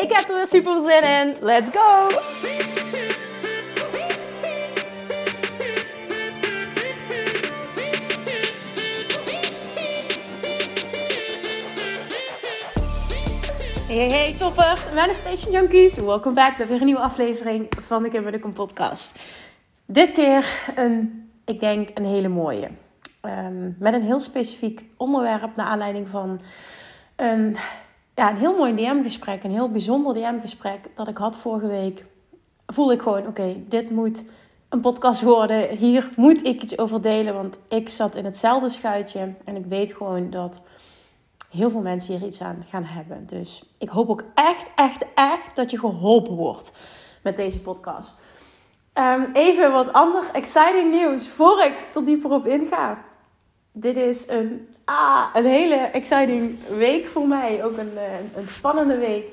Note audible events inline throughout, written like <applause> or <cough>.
Ik heb er weer super zin in. Let's go! Hey, hey, toppers, Manifestation Junkies. Welkom bij weer een nieuwe aflevering van de Kim podcast. Dit keer een, ik denk, een hele mooie. Um, met een heel specifiek onderwerp naar aanleiding van een ja, een heel mooi DM-gesprek, een heel bijzonder DM-gesprek dat ik had vorige week. Voelde ik gewoon, oké, dit moet een podcast worden. Hier moet ik iets over delen, want ik zat in hetzelfde schuitje. En ik weet gewoon dat heel veel mensen hier iets aan gaan hebben. Dus ik hoop ook echt, echt, echt dat je geholpen wordt met deze podcast. Um, even wat ander exciting nieuws voor ik er dieper op inga. Dit is een ah, een hele exciting week voor mij. Ook een, eh, een spannende week.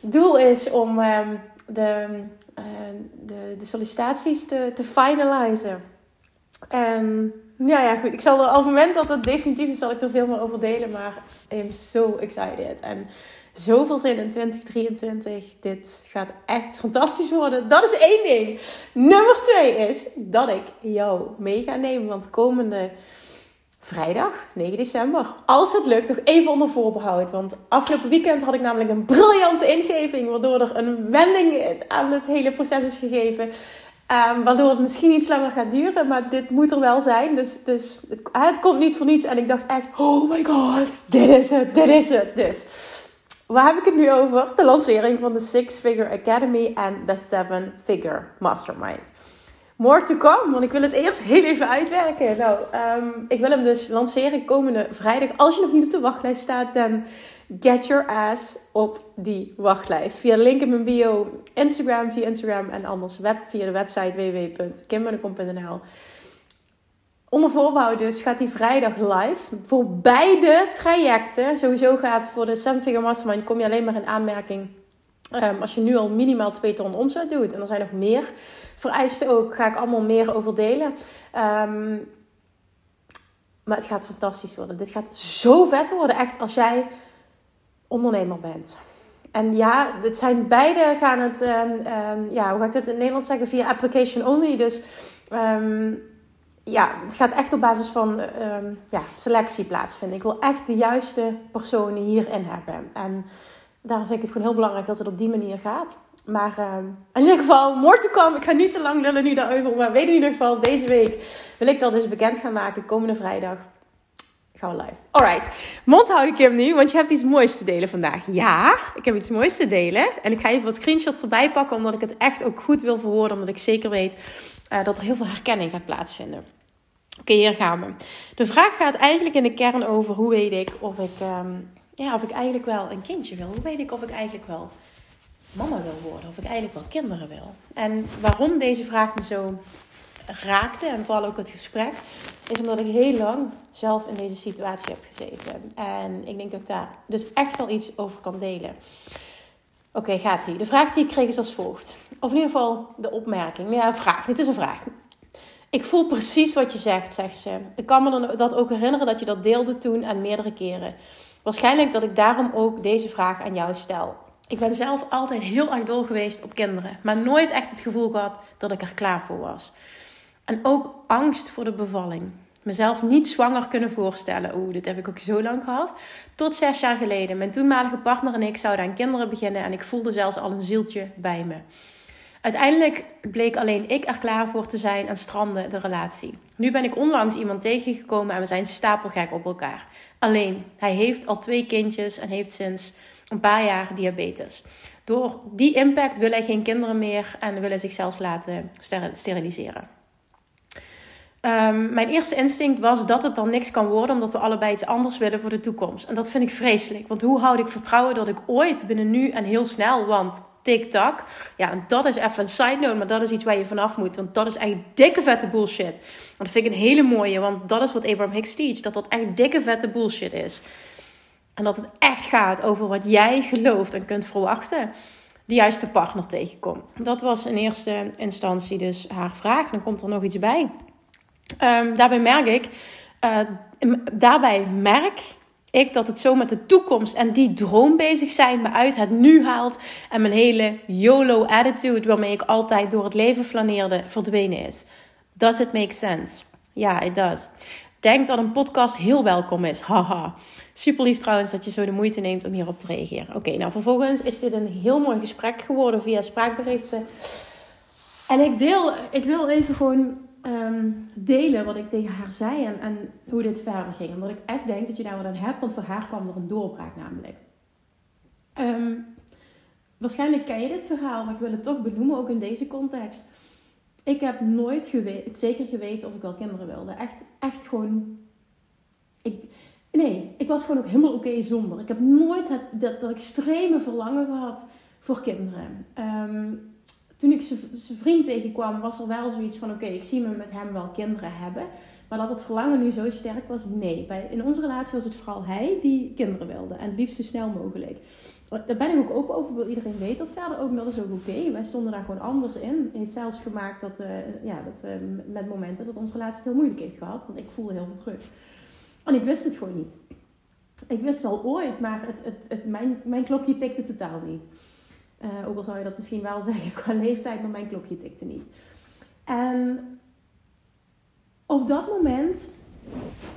Doel is om ehm, de, uh, de, de sollicitaties te, te finalizen. En ja, ja, goed. Ik zal er, op het moment dat het definitief is, zal ik er veel meer over delen. Maar I am so excited. En zoveel zin in 2023. Dit gaat echt fantastisch worden. Dat is één ding. Nummer twee is dat ik jou mee ga nemen. Want komende vrijdag 9 december. Als het lukt, nog even onder voorbehoud. Want afgelopen weekend had ik namelijk een briljante ingeving. Waardoor er een wending aan het hele proces is gegeven. Um, waardoor het misschien iets langer gaat duren. Maar dit moet er wel zijn. Dus, dus het, het, komt niet voor niets. En ik dacht echt, oh my god, dit is het, dit is het. Dus waar heb ik het nu over? De lancering van de Six Figure Academy en de Seven Figure Mastermind. More to come, want ik wil het eerst heel even uitwerken. Nou, um, ik wil hem dus lanceren komende vrijdag. Als je nog niet op de wachtlijst staat, dan get your ass op die wachtlijst. Via de link in mijn bio, Instagram, via Instagram en anders web, via de website www.kimmunnekom.nl. Onder voorbouw dus gaat die vrijdag live. Voor beide trajecten, sowieso gaat voor de Seven Figure Mastermind, kom je alleen maar in aanmerking Um, als je nu al minimaal 2 ton omzet doet, en er zijn nog meer vereisten ook, ga ik allemaal meer over delen. Um, maar het gaat fantastisch worden. Dit gaat zo vet worden, echt, als jij ondernemer bent. En ja, dit zijn beide gaan het, um, ja, hoe ga ik dit in Nederland zeggen, via application only. Dus ja, het gaat echt op basis van ja, selectie plaatsvinden. Ik wil echt de juiste personen hierin hebben. En daarom vind ik het gewoon heel belangrijk dat het op die manier gaat. Maar uh, in ieder geval, more to come. Ik ga niet te lang lullen nu daarover. Maar weet in ieder geval, deze week wil ik dat dus bekend gaan maken. Komende vrijdag gaan we live. Alright, mond houd ik hem nu, want je hebt iets moois te delen vandaag. Ja, ik heb iets moois te delen. En ik ga even wat screenshots erbij pakken, omdat ik het echt ook goed wil verwoorden. Omdat ik zeker weet uh, dat er heel veel herkenning gaat plaatsvinden. Oké, hier gaan we. De vraag gaat eigenlijk in de kern over hoe weet ik of ik um, ja, of ik eigenlijk wel een kindje wil. Hoe weet ik of ik eigenlijk wel mama wil worden? Of ik eigenlijk wel kinderen wil? En waarom deze vraag me zo raakte, en vooral ook het gesprek, is omdat ik heel lang zelf in deze situatie heb gezeten. En ik denk dat ik daar dus echt wel iets over kan delen. Oké, gaat die. De vraag die ik kreeg is als volgt. Of in ieder geval de opmerking. Ja, vraag. Het is een vraag. Ik voel precies wat je zegt, zegt ze. Ik kan me dat ook herinneren dat je dat deelde toen en meerdere keren. Waarschijnlijk dat ik daarom ook deze vraag aan jou stel. Ik ben zelf altijd heel erg dol geweest op kinderen, maar nooit echt het gevoel gehad dat ik er klaar voor was. En ook angst voor de bevalling. Mezelf niet zwanger kunnen voorstellen. Oeh, dit heb ik ook zo lang gehad. Tot zes jaar geleden. Mijn toenmalige partner en ik zouden aan kinderen beginnen en ik voelde zelfs al een zieltje bij me. Uiteindelijk bleek alleen ik er klaar voor te zijn en strandde de relatie. Nu ben ik onlangs iemand tegengekomen en we zijn stapelgek op elkaar. Alleen, hij heeft al twee kindjes en heeft sinds een paar jaar diabetes. Door die impact wil hij geen kinderen meer en wil hij zichzelf laten steriliseren. Ehm, mijn eerste instinct was dat het dan niks kan worden, omdat we allebei iets anders willen voor de toekomst. En dat vind ik vreselijk. Want hoe houd ik vertrouwen dat ik ooit binnen nu en heel snel, want TikTok, ja, en dat is even een side note, maar dat is iets waar je vanaf moet. Want dat is echt dikke vette bullshit. En dat vind ik een hele mooie, want dat is wat Abraham Hicks teach: dat dat echt dikke vette bullshit is. En dat het echt gaat over wat jij gelooft en kunt verwachten. De juiste partner tegenkomt. Dat was in eerste instantie dus haar vraag. Dan komt er nog iets bij. Um, daarbij merk ik, uh, daarbij merk ik dat het zo met de toekomst en die droom bezig zijn me uit het nu haalt en mijn hele YOLO-attitude waarmee ik altijd door het leven flaneerde verdwenen is. Does it make sense? Ja, it does. Denk dat een podcast heel welkom is. Haha. Super lief trouwens dat je zo de moeite neemt om hierop te reageren. Oké, nou vervolgens is dit een heel mooi gesprek geworden via spraakberichten. En ik deel, ik wil even gewoon Ehm, delen wat ik tegen haar zei en, en hoe dit verder ging. Omdat ik echt denk dat je daar wat aan hebt, want voor haar kwam er een doorbraak namelijk. Ehm, waarschijnlijk ken je dit verhaal, maar ik wil het toch benoemen, ook in deze context. Ik heb nooit geweten, zeker geweten of ik wel kinderen wilde. Echt, echt gewoon. Ik, nee, ik was gewoon ook helemaal oké zonder. Ik heb nooit dat, extreme verlangen gehad voor kinderen. Um, toen ik zijn vriend tegenkwam, was er wel zoiets van: oké, ik zie me met hem wel kinderen hebben. Maar dat het verlangen nu zo sterk was, nee. Bij, in onze relatie was het vooral hij die kinderen wilde. En het liefst zo snel mogelijk. Daar ben ik ook open over. Iedereen weet dat verder ook. Dat is ook oké. Wij stonden daar gewoon anders in. Heeft zelfs gemaakt dat, uh, ja, dat we met momenten dat onze relatie het heel moeilijk heeft gehad. Want ik voelde heel veel terug. En ik wist het gewoon niet. Ik wist wel ooit, maar het, het, mijn, mijn klokje tikte totaal niet. Uh, ook al zou je dat misschien wel <laughs> zeggen qua leeftijd, maar mijn klokje tikte niet. En op dat moment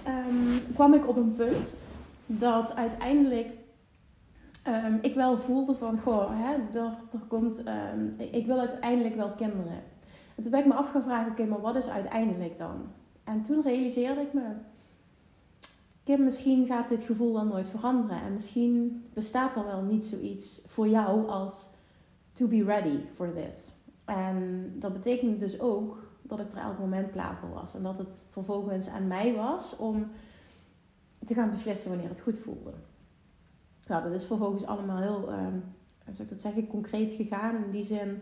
um, kwam ik op een punt dat uiteindelijk um, ik wel voelde van, goh, hè, er, er komt, um, ik wil uiteindelijk wel kinderen. En toen ben ik me afgevraagd, oké, maar wat is uiteindelijk dan? En toen realiseerde ik me, Kim, misschien gaat dit gevoel wel nooit veranderen. En misschien bestaat er wel niet zoiets voor jou als to be ready for this. En dat betekent dus ook dat ik er elk moment klaar voor was. En dat het vervolgens aan mij was om te gaan beslissen wanneer het goed voelde. Nou, dat is vervolgens allemaal heel, uh, zou ik dat zeggen, concreet gegaan. In die zin,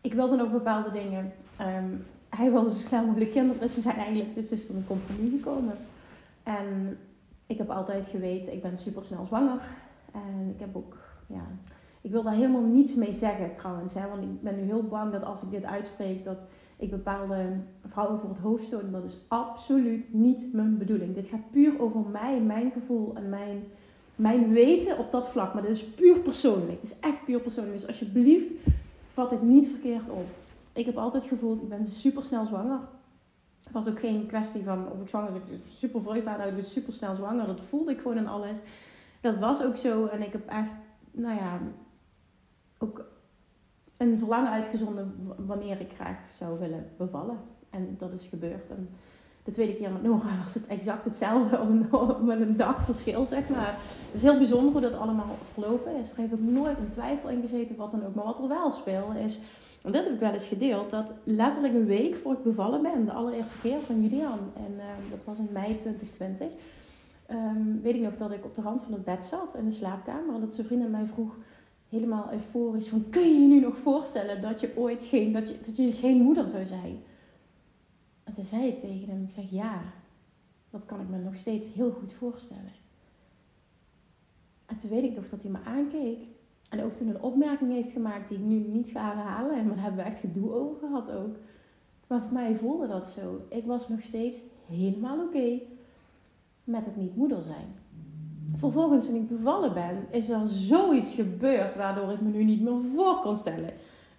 ik wilde nog bepaalde dingen. Um, hij wilde zo snel mogelijk kinderen, dus we zijn eigenlijk, dit is tot een compromis gekomen. En ik heb altijd geweten, ik ben super snel zwanger. En ik heb ook, ja, ik wil daar helemaal niets mee zeggen trouwens. Hè, want ik ben nu heel bang dat als ik dit uitspreek, dat ik bepaalde vrouwen voor het hoofd stoot. dat is absoluut niet mijn bedoeling. Dit gaat puur over mij, mijn gevoel en mijn, mijn weten op dat vlak. Maar dit is puur persoonlijk. Het is echt puur persoonlijk. Dus alsjeblieft, vat het niet verkeerd op. Ik heb altijd gevoeld, ik ben super snel zwanger. Het was ook geen kwestie van of ik zwanger was. Ik super vruchtbaar, nou, ik ben super snel zwanger. Dat voelde ik gewoon in alles. Dat was ook zo. En ik heb echt, nou ja, ook een verlangen uitgezonden wanneer ik graag zou willen bevallen. En dat is gebeurd. En de tweede keer met Nora <laughs> was het exact hetzelfde, met een dag verschil, zeg maar. Het is heel bijzonder hoe dat allemaal verlopen is. Er heeft ook nooit een twijfel in gezeten, wat dan ook. Maar wat er wel speelde is, en dit heb ik wel eens gedeeld, dat letterlijk een week voor ik bevallen ben, de allereerste keer van Julian, en uh, dat was in mei 2020, um, ehm, weet ik nog dat ik op de rand van het bed zat in de slaapkamer. En dat zijn vriend mij vroeg, helemaal euforisch van kun je je nu nog voorstellen dat je ooit geen, dat je, dat je geen moeder zou zijn? En toen zei ik tegen hem, ik zeg ja, dat kan ik me nog steeds heel goed voorstellen. En toen weet ik toch dat hij me aankeek. En ook toen een opmerking heeft gemaakt die ik nu niet ga herhalen. Maar daar hebben we echt gedoe over gehad ook. Maar voor mij voelde dat zo. Ik was nog steeds helemaal oké met het niet moeder zijn vervolgens toen ik bevallen ben, is er zoiets gebeurd waardoor ik me nu niet meer voor kon stellen.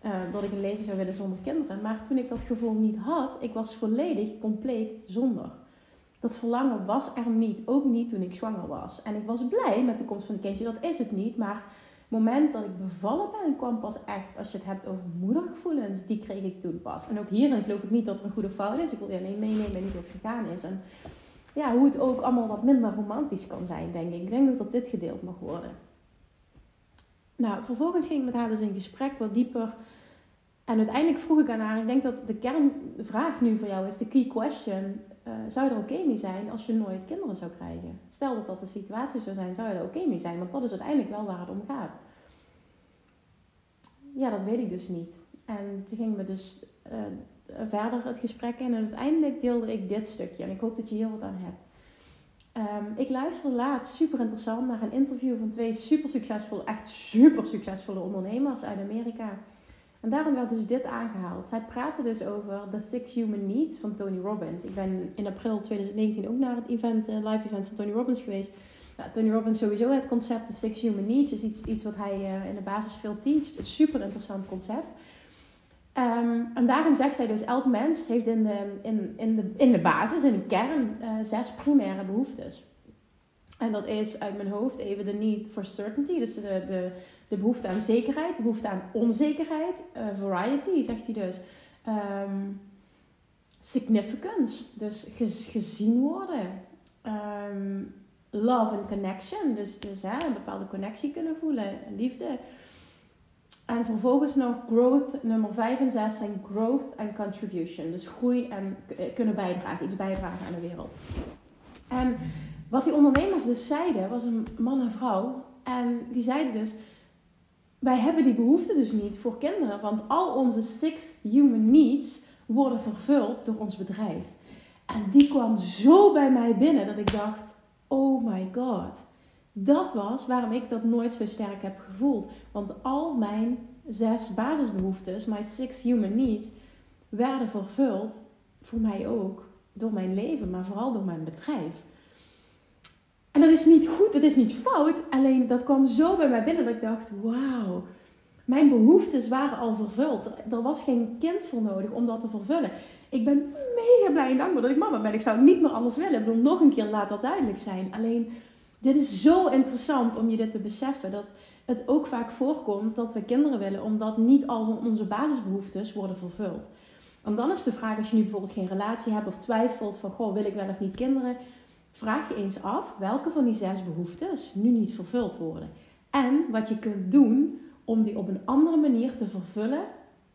Uh, dat ik een leven zou willen zonder kinderen. Maar toen ik dat gevoel niet had, ik was volledig, compleet zonder. Dat verlangen was er niet, ook niet toen ik zwanger was. En ik was blij met de komst van een kindje, dat is het niet. Maar het moment dat ik bevallen ben, kwam pas echt, als je het hebt over moedergevoelens, die kreeg ik toen pas. En ook hierin geloof ik niet dat er een goede fout is. Ik wil alleen meenemen en niet wat gegaan is. En ja, hoe het ook allemaal wat minder romantisch kan zijn, denk ik. Ik denk dat dit gedeeld mag worden. Nou, vervolgens ging ik met haar dus in gesprek wat dieper En uiteindelijk vroeg ik aan haar, ik denk dat de kernvraag nu voor jou is, de key question, uh, zou je er oké mee zijn als je nooit kinderen zou krijgen? Stel dat dat de situatie zou zijn, zou je er oké mee zijn? Want dat is uiteindelijk wel waar het om gaat. Ja, dat weet ik dus niet. En toen ging we dus uh, verder het gesprek in en uiteindelijk deelde ik dit stukje. En ik hoop dat je hier wat aan hebt. Um, ik luisterde laatst super interessant naar een interview van twee super succesvolle, echt super succesvolle ondernemers uit Amerika. En daarom werd dus dit aangehaald. Zij praten dus over The Six Human Needs van Tony Robbins. Ik ben in april 2019 ook naar het event, uh, live event van Tony Robbins geweest. Nou, Tony Robbins sowieso het concept The Six Human Needs is iets, iets wat hij uh, in de basis veel teacht. Een super interessant concept. Um, en daarin zegt hij dus, elk mens heeft in de, in, in de, in de basis, in de kern, uh, zes primaire behoeftes. En dat is uit mijn hoofd even de need for certainty, dus de, de, de behoefte aan zekerheid, de behoefte aan onzekerheid, uh, variety, zegt hij dus. Um, significance, dus gezien worden. Um, love and connection, dus, dus hè, een bepaalde connectie kunnen voelen, liefde. En vervolgens nog growth, nummer 5 en 6 zijn growth en contribution. Dus groei en eh, kunnen bijdragen, iets bijdragen aan de wereld. En wat die ondernemers dus zeiden, was een man en vrouw. En die zeiden dus, wij hebben die behoefte dus niet voor kinderen. Want al onze six human needs worden vervuld door ons bedrijf. En die kwam zo bij mij binnen dat ik dacht, oh my god. Dat was waarom ik dat nooit zo sterk heb gevoeld. Want al mijn zes basisbehoeftes, my six human needs, werden vervuld, voor mij ook, door mijn leven, maar vooral door mijn bedrijf. En dat is niet goed, dat is niet fout, alleen dat kwam zo bij mij binnen dat ik dacht, wauw, mijn behoeftes waren al vervuld. Er was geen kind voor nodig om dat te vervullen. Ik ben mega blij en dankbaar dat ik mama ben. Ik zou niet meer anders willen. Ik bedoel, nog een keer laat dat duidelijk zijn. Alleen, dit is zo interessant om je dit te beseffen. Dat het ook vaak voorkomt dat we kinderen willen, omdat niet al onze basisbehoeftes worden vervuld. En dan is de vraag, als je nu bijvoorbeeld geen relatie hebt of twijfelt van, goh, wil ik wel of niet kinderen? Vraag je eens af welke van die zes behoeftes nu niet vervuld worden. En wat je kunt doen om die op een andere manier te vervullen.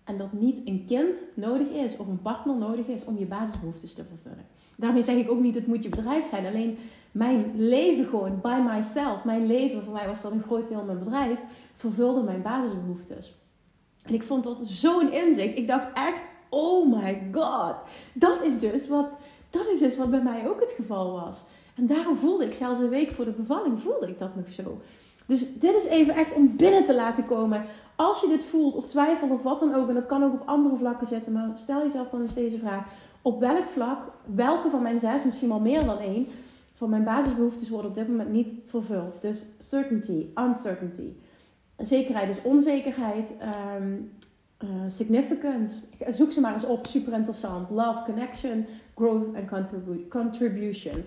En dat niet een kind nodig is of een partner nodig is om je basisbehoeftes te vervullen. Daarmee zeg ik ook niet, het moet je bedrijf zijn. Alleen mijn leven gewoon, by myself, mijn leven, voor mij was dat een groot deel mijn bedrijf, vervulde mijn basisbehoeftes. En ik vond dat zo'n inzicht. Ik dacht echt, oh my god. Dat is dus wat, dat is dus wat bij mij ook het geval was. En daarom voelde ik, zelfs een week voor de bevalling, voelde ik dat nog zo. Dus dit is even echt om binnen te laten komen. Als je dit voelt of twijfelt of wat dan ook, en dat kan ook op andere vlakken zitten, maar stel jezelf dan eens deze vraag. Op welk vlak, welke van mijn zes, misschien wel meer dan één, van mijn basisbehoeftes worden op dit moment niet vervuld. Dus certainty, uncertainty. Zekerheid is onzekerheid. Um, uh, significance. Zoek ze maar eens op, super interessant. Love, connection, growth contribu contribution.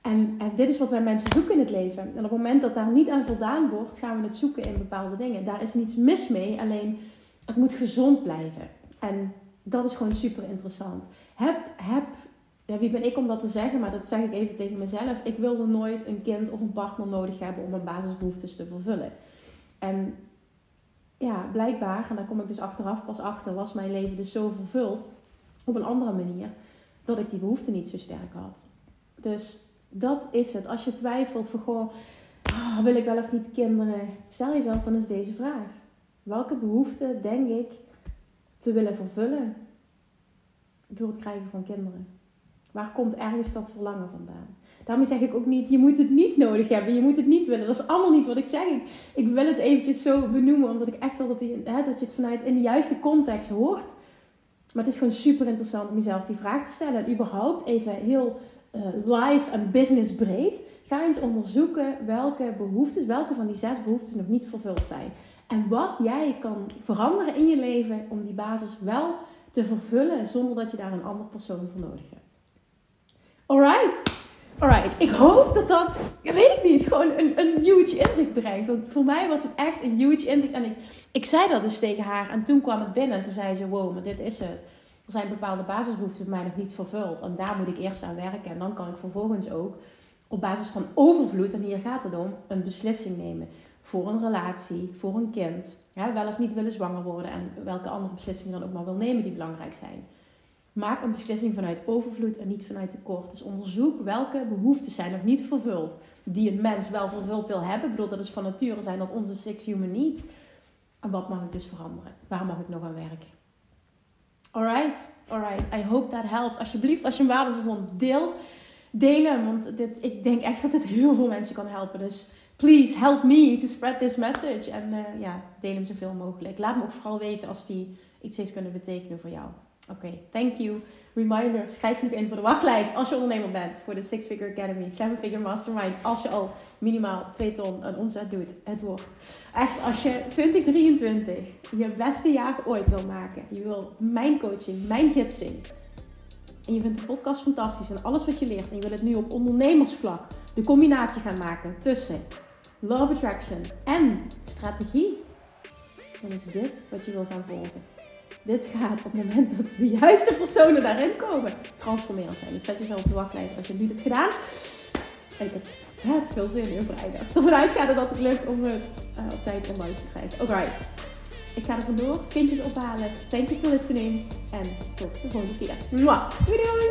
En, en, dit is wat wij mensen zoeken in het leven. En op het moment dat daar niet aan voldaan wordt, gaan we het zoeken in bepaalde dingen. Daar is niets mis mee, alleen het moet gezond blijven. En dat is gewoon super interessant. Heb, heb ja, wie ben ik om dat te zeggen, maar dat zeg ik even tegen mezelf. Ik wilde nooit een kind of een partner nodig hebben om mijn basisbehoeftes te vervullen. En ja, blijkbaar, en daar kom ik dus achteraf pas achter, was mijn leven dus zo vervuld op een andere manier, dat ik die behoefte niet zo sterk had. Dus dat is het. Als je twijfelt van, goh, oh, wil ik wel of niet kinderen? Stel jezelf dan eens deze vraag. Welke behoefte denk ik te willen vervullen door het krijgen van kinderen? Waar komt ergens dat verlangen vandaan? Daarmee zeg ik ook niet, je moet het niet nodig hebben, je moet het niet willen. Dat is allemaal niet wat ik zeg. Ik, ik wil het eventjes zo benoemen, omdat ik echt wil dat, die, hè, dat je het vanuit in de juiste context hoort. Maar het is gewoon super interessant om jezelf die vraag te stellen. En überhaupt even heel uh, live en business breed. Ga eens onderzoeken welke behoeftes, welke van die zes behoeftes nog niet vervuld zijn. En wat jij kan veranderen in je leven om die basis wel te vervullen zonder dat je daar een andere persoon voor nodig hebt. Alright. Alright. Ik hoop dat dat, weet ik niet, gewoon een, een huge inzicht brengt. Want voor mij was het echt een huge inzicht. En ik, ik zei dat dus tegen haar. En toen kwam het binnen. En toen zei ze, wow, maar dit is het. Er zijn bepaalde basisbehoeften bij mij nog niet vervuld. En daar moet ik eerst aan werken. En dan kan ik vervolgens ook op basis van overvloed, en hier gaat het om, een beslissing nemen. voor een relatie, voor een kind. Ja, wel of niet willen zwanger worden en welke andere beslissingen dan ook maar wil nemen die belangrijk zijn. Maak een beslissing vanuit overvloed en niet vanuit tekort. Dus onderzoek welke behoeften zijn nog niet vervuld. Die een mens wel vervuld wil hebben. Ik bedoel, dat is van nature zijn dat onze six human needs. En wat mag ik dus veranderen? Waar mag ik nog aan werken? Alright, alright. I hope that helps. Alsjeblieft, als je hem waardevol vond, deel. Delen, want dit, ik denk echt dat het heel veel mensen kan helpen. Dus please help me to spread this message. En uh, ja, deel hem zoveel mogelijk. Laat me ook vooral weten als die iets heeft kunnen betekenen voor jou. Oké, thank you. Reminder, schrijf je in voor de wachtlijst als je ondernemer bent. Voor de Six Figure Academy, Seven Figure Mastermind. Als je al minimaal 2 ton een omzet doet. Het wordt echt, als je 2023 je beste jaar ooit wil maken. Je wil mijn coaching, mijn gidsing. En je vindt de podcast fantastisch en alles wat je leert. En je wil het nu op ondernemersvlak de combinatie gaan maken tussen Love Attraction en strategie. Dan is dit wat je wil gaan volgen. Dit gaat op het moment dat de juiste personen daarin komen, transformerend zijn. Dus zet jezelf op de wachtlijst als je het niet hebt gedaan. En ik heb het veel zin in vrijdag. Ervan uitgaan dat het lukt om het uh, op tijd online te krijgen. Alright. Ik ga er vandoor. Kindjes ophalen. Thank you for listening. En tot de volgende keer. Mwah. Doei doei.